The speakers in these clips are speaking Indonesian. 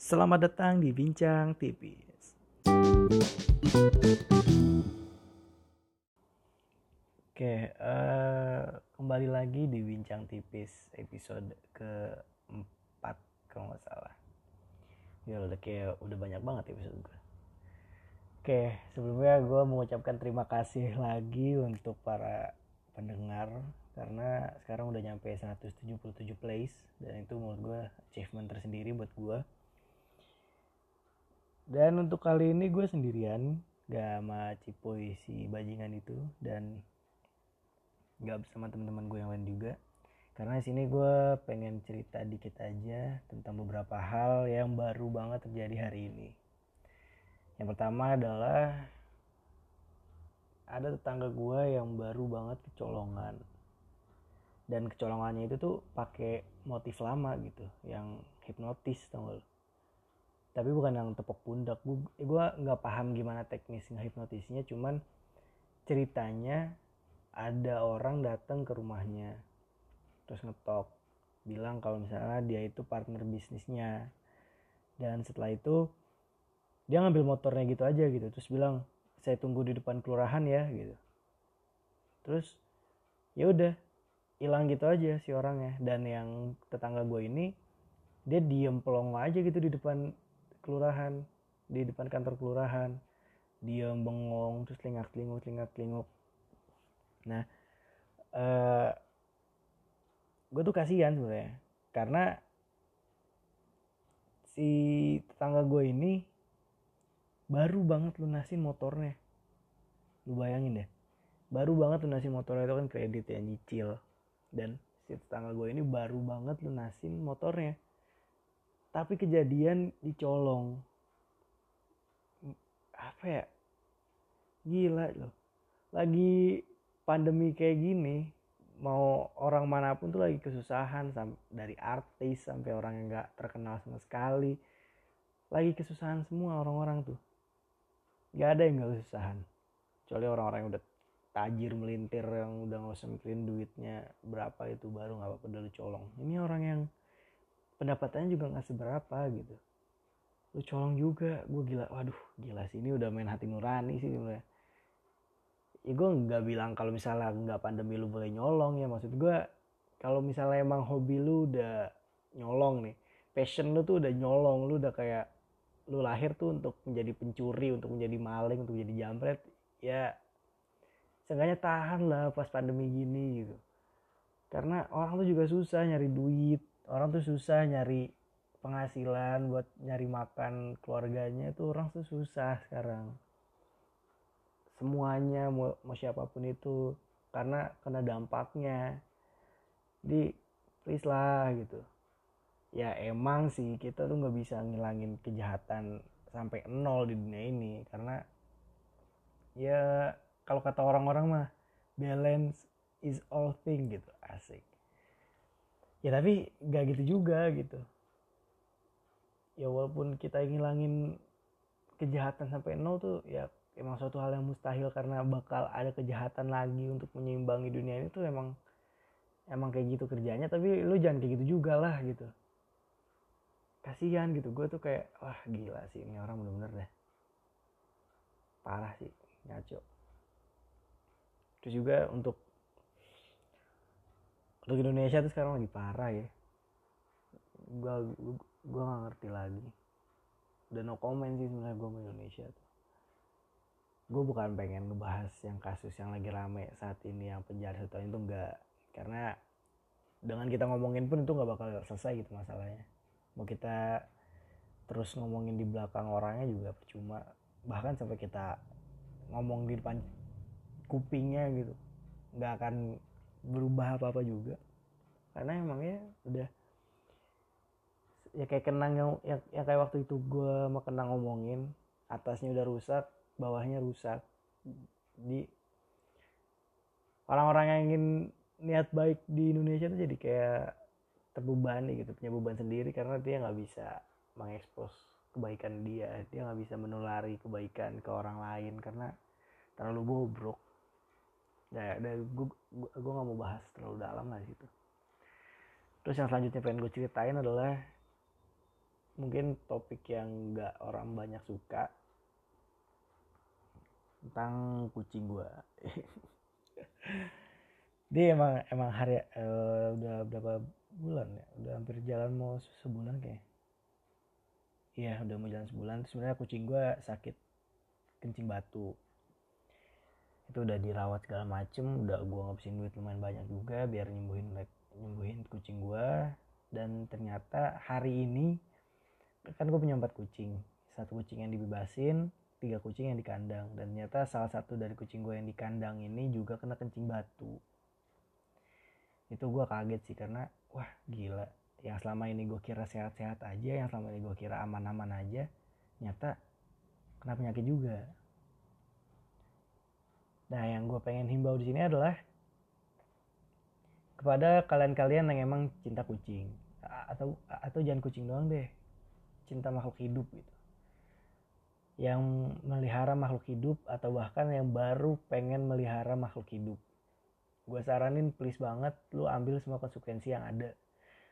Selamat datang di Bincang Tipis. Oke, eh, kembali lagi di Bincang Tipis episode keempat kalau nggak salah. Ya udah kayak udah banyak banget episode gue. Oke, sebelumnya gue mengucapkan terima kasih lagi untuk para pendengar karena sekarang udah nyampe 177 plays dan itu menurut gue achievement tersendiri buat gue dan untuk kali ini gue sendirian gak sama Cipoy si bajingan itu. Dan gak bersama teman-teman gue yang lain juga. Karena di sini gue pengen cerita dikit aja tentang beberapa hal yang baru banget terjadi hari ini. Yang pertama adalah ada tetangga gue yang baru banget kecolongan. Dan kecolongannya itu tuh pakai motif lama gitu yang hipnotis tau gak tapi bukan yang tepuk pundak. Gue nggak paham gimana teknis hipnotisnya cuman ceritanya ada orang datang ke rumahnya terus ngetok bilang kalau misalnya dia itu partner bisnisnya. Dan setelah itu dia ngambil motornya gitu aja gitu. Terus bilang saya tunggu di depan kelurahan ya gitu. Terus ya udah hilang gitu aja si orangnya. Dan yang tetangga gue ini dia diem pelongo aja gitu di depan kelurahan di depan kantor kelurahan diem bengong terus lingak linguk lingak linguk nah uh, gue tuh kasihan sebenarnya karena si tetangga gue ini baru banget lunasin motornya. Lu bayangin deh baru banget lunasin motornya itu kan kredit ya nyicil. Dan si tetangga gue ini baru banget lunasin motornya tapi kejadian dicolong apa ya? Gila loh. Lagi pandemi kayak gini mau orang mana pun tuh lagi kesusahan dari artis sampai orang yang nggak terkenal sama sekali. Lagi kesusahan semua orang-orang tuh. Nggak ada yang nggak kesusahan. Kecuali orang-orang yang udah tajir melintir yang udah nggak usah mikirin duitnya berapa itu baru nggak apa-apa udah colong. Ini orang yang pendapatannya juga nggak seberapa gitu. Lu colong juga gue gila waduh gila sih ini udah main hati nurani sih sebenarnya. Ya gue nggak bilang kalau misalnya nggak pandemi lu boleh nyolong ya maksud gue kalau misalnya emang hobi lu udah nyolong nih passion lu tuh udah nyolong lu udah kayak lu lahir tuh untuk menjadi pencuri untuk menjadi maling untuk menjadi jambret ya seenggaknya tahan lah pas pandemi gini gitu. Karena orang tuh juga susah nyari duit orang tuh susah nyari penghasilan buat nyari makan keluarganya itu orang tuh susah sekarang. Semuanya mau, mau siapa pun itu karena kena dampaknya. Di please lah gitu. Ya emang sih kita tuh nggak bisa ngilangin kejahatan sampai nol di dunia ini karena ya kalau kata orang-orang mah balance is all thing gitu. Asik ya tapi gak gitu juga gitu. Ya walaupun kita ngilangin kejahatan sampai nol tuh ya emang suatu hal yang mustahil karena bakal ada kejahatan lagi untuk menyeimbangi dunia ini tuh emang emang kayak gitu kerjanya. Tapi lu jangan kayak gitu juga lah gitu. Kasihan gitu. Gue tuh kayak wah gila sih ini orang bener-bener deh. Parah sih ngaco. Terus juga untuk untuk Indonesia tuh sekarang lagi parah ya. Gue gue gak ngerti lagi. Udah no comment sih sebenarnya gue sama Indonesia tuh. Gue bukan pengen ngebahas yang kasus yang lagi rame saat ini yang penjara satu tahun itu enggak karena dengan kita ngomongin pun itu nggak bakal selesai gitu masalahnya. Mau kita terus ngomongin di belakang orangnya juga percuma. Bahkan sampai kita ngomong di depan kupingnya gitu nggak akan berubah apa apa juga karena emangnya udah ya kayak kenang yang, yang, yang kayak waktu itu gue mau kenang ngomongin atasnya udah rusak bawahnya rusak. Di orang-orang yang ingin niat baik di Indonesia tuh jadi kayak terbebani gitu punya beban sendiri karena dia nggak bisa mengekspos kebaikan dia dia nggak bisa menulari kebaikan ke orang lain karena terlalu bobrok. Ya udah gue gue nggak mau bahas terlalu dalam lah situ terus yang selanjutnya pengen gue ceritain adalah mungkin topik yang nggak orang banyak suka tentang kucing gua. Dia emang emang hari uh, udah berapa bulan ya? Udah hampir jalan mau sebulan kayak iya udah mau jalan sebulan. Sebenarnya kucing gua sakit kencing batu. Itu udah dirawat segala macem udah gua ngabisin duit lumayan banyak juga biar nyembuhin nyembuhin kucing gua. Dan ternyata hari ini kan gue punya empat kucing. Satu kucing yang dibebasin tiga kucing yang di kandang dan ternyata salah satu dari kucing gue yang di kandang ini juga kena kencing batu. Itu gue kaget sih karena wah gila. Yang selama ini gue kira sehat-sehat aja yang selama ini gue kira aman-aman aja nyata kena penyakit juga. Nah yang gue pengen himbau di sini adalah kepada kalian-kalian yang emang cinta kucing. Atau atau jangan kucing doang deh. Cinta makhluk hidup gitu. Yang melihara makhluk hidup atau bahkan yang baru pengen melihara makhluk hidup. Gue saranin please banget lu ambil semua konsekuensi yang ada.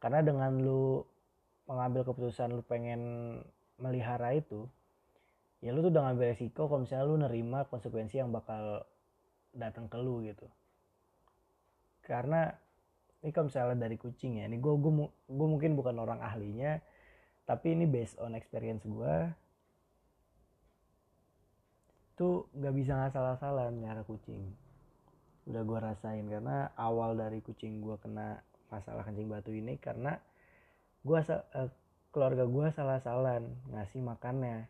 Karena dengan lu mengambil keputusan lu pengen melihara itu ya lu tuh udah ngambil resiko kalau misalnya lu nerima konsekuensi yang bakal datang ke lu gitu. Karena ini kalau misalnya dari kucing ya ini gue gue gue mungkin bukan orang ahlinya tapi ini based on experience gue tuh nggak bisa nggak salah-salah nyara kucing. Udah gue rasain karena awal dari kucing gue kena masalah kencing batu ini karena gue uh, keluarga gue salah-salan ngasih makannya.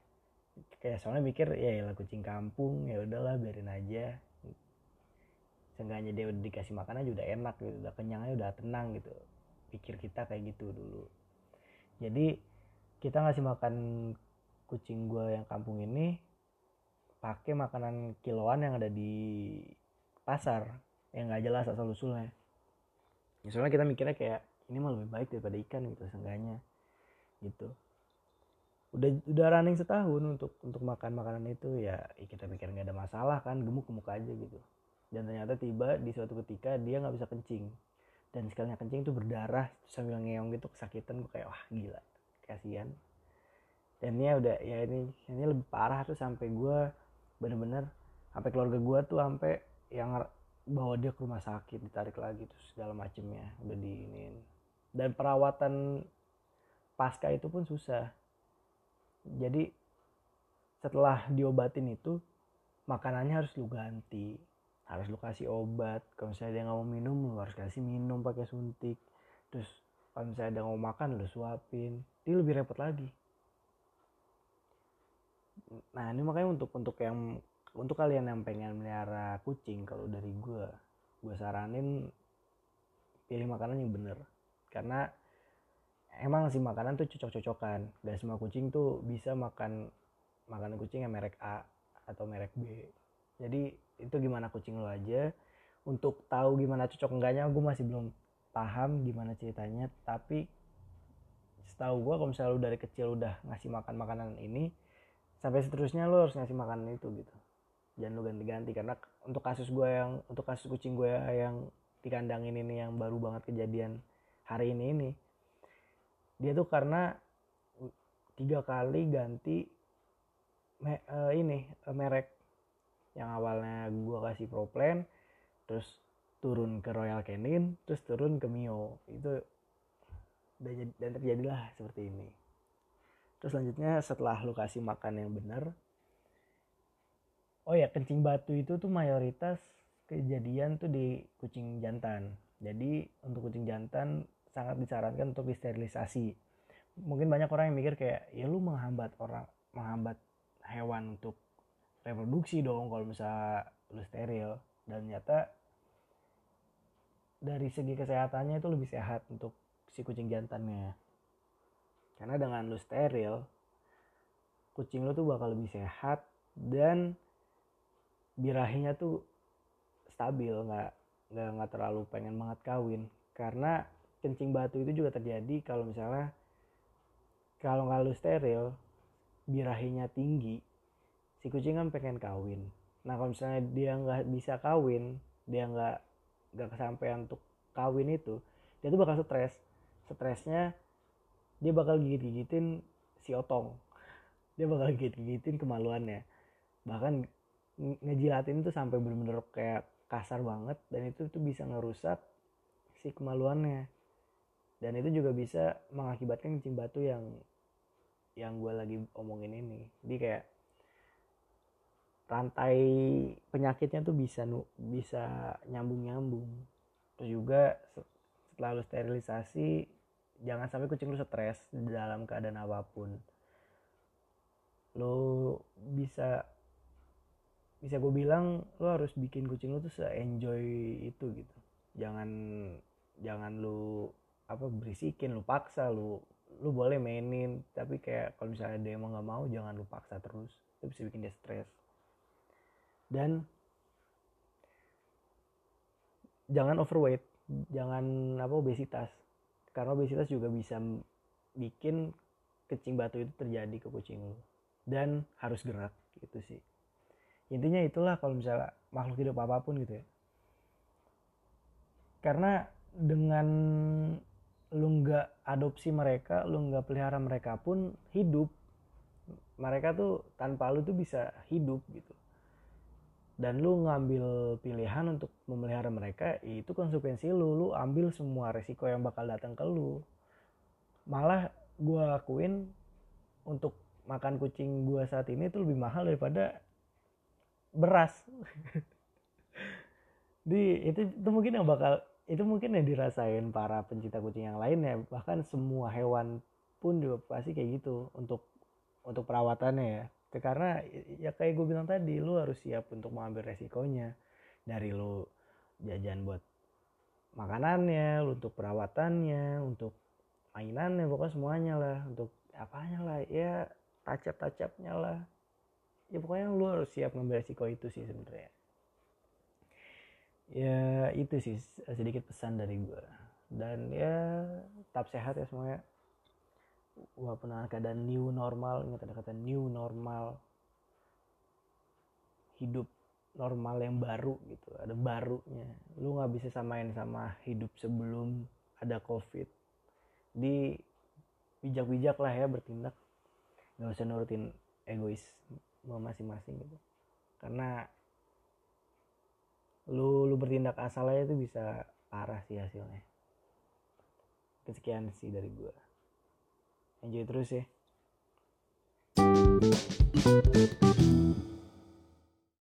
Kayak soalnya mikir ya lah kucing kampung ya udahlah biarin aja seenggaknya dia udah dikasih makan aja udah enak gitu udah kenyang aja udah tenang gitu. Pikir kita kayak gitu dulu. Jadi kita ngasih makan kucing gue yang kampung ini pakai makanan kiloan yang ada di pasar yang nggak jelas asal usulnya. Ya, soalnya kita mikirnya kayak ini mah lebih baik daripada ikan gitu seenggaknya. Gitu. Udah udah running setahun untuk untuk makan makanan itu ya kita pikir nggak ada masalah kan gemuk gemuk aja gitu dan ternyata tiba di suatu ketika dia nggak bisa kencing. Dan sekalinya kencing tuh berdarah sambil ngeong gitu kesakitan gue kayak wah gila kasihan. Dan ini udah ya ini ini lebih parah tuh sampai gue bener-bener sampai keluarga gue tuh sampai yang bawa dia ke rumah sakit ditarik lagi terus segala macemnya udah diinin. Dan perawatan pasca itu pun susah. Jadi setelah diobatin itu makanannya harus lu ganti harus lu kasih obat. Kalau misalnya dia nggak mau minum lu harus kasih minum pakai suntik. Terus kalau misalnya dia nggak mau makan lu suapin. Dia lebih repot lagi. Nah ini makanya untuk untuk yang untuk kalian yang pengen melihara kucing kalau dari gue gue saranin pilih makanan yang bener. Karena emang sih makanan tuh cocok-cocokan. Dan semua kucing tuh bisa makan makanan kucing yang merek A atau merek B. Jadi itu gimana kucing lo aja. Untuk tahu gimana cocok enggaknya gue masih belum paham gimana ceritanya. Tapi setahu gue kalau misalnya lu dari kecil udah ngasih makan makanan ini sampai seterusnya lo harus ngasih makanan itu gitu. Jangan lu ganti-ganti karena untuk kasus gue yang untuk kasus kucing gue yang di kandang ini nih yang baru banget kejadian hari ini ini dia tuh karena tiga kali ganti me, uh, ini uh, merek yang awalnya gue kasih pro plan terus turun ke Royal Canin terus turun ke Mio. Itu dan terjadilah seperti ini. Terus selanjutnya setelah lu kasih makan yang benar oh ya kencing batu itu tuh mayoritas kejadian tuh di kucing jantan. Jadi untuk kucing jantan sangat disarankan untuk disterilisasi. Mungkin banyak orang yang mikir kayak ya lu menghambat orang menghambat hewan untuk reproduksi dong kalau misalnya lu steril. Dan ternyata dari segi kesehatannya itu lebih sehat untuk si kucing jantannya. Karena dengan lu steril kucing lu tuh bakal lebih sehat dan birahinya tuh stabil nggak nggak nggak terlalu pengen banget kawin. Karena kencing batu itu juga terjadi kalau misalnya kalau nggak lu steril birahinya tinggi si kucing kan pengen kawin. Nah kalau misalnya dia nggak bisa kawin dia nggak nggak kesampaian untuk kawin itu dia tuh bakal stres. Stresnya dia bakal gigit-gigitin si otong. Dia bakal gigit-gigitin kemaluannya. Bahkan ngejilatin tuh sampai bener-bener kayak kasar banget dan itu tuh bisa ngerusak si kemaluannya. Dan itu juga bisa mengakibatkan kencing batu yang yang gue lagi omongin ini. Jadi kayak rantai penyakitnya tuh bisa bisa nyambung nyambung terus juga setelah lu sterilisasi jangan sampai kucing lu stres dalam keadaan apa pun. Lo bisa bisa gue bilang lo harus bikin kucing lo tuh se enjoy itu gitu. Jangan jangan lu apa berisikin lu paksa lu lu boleh mainin. Tapi kayak kalau misalnya dia emang nggak mau jangan lu paksa terus. Itu bisa bikin dia stres dan jangan overweight jangan apa obesitas. Karena obesitas juga bisa bikin kecing batu itu terjadi ke kucing lu. Dan harus gerak gitu sih. Intinya itulah kalau misalnya makhluk hidup apa pun gitu ya. Karena dengan lu nggak adopsi mereka lu nggak pelihara mereka pun hidup mereka tuh tanpa lu tuh bisa hidup gitu dan lu ngambil pilihan untuk memelihara mereka itu konsekuensi lu. Lu ambil semua resiko yang bakal datang ke lu. Malah gue akuin untuk makan kucing gua saat ini tuh lebih mahal daripada beras. Di itu itu mungkin yang bakal itu mungkin yang dirasain para pencinta kucing yang lain ya. Bahkan semua hewan pun juga pasti kayak gitu untuk untuk perawatannya ya karena ya kayak gue bilang tadi lu harus siap untuk mengambil resikonya. Dari lu jajan buat makanannya lu untuk perawatannya untuk mainannya pokoknya semuanya lah. Untuk apanya lah ya tacap-tacapnya lah. Ya pokoknya lu harus siap ngambil resiko itu sih sebenarnya. Ya itu sih sedikit pesan dari gue dan ya tetap sehat ya semuanya walaupun ada keadaan new normal ingat ada kata new normal hidup normal yang baru gitu ada barunya. Lu nggak bisa samain sama hidup sebelum ada covid. Di bijak-bijak lah ya bertindak. Nggak usah nurutin egois masing-masing gitu. Karena lu lu bertindak asal aja itu bisa parah sih hasilnya. Kesekian sih dari gua enjoy terus ya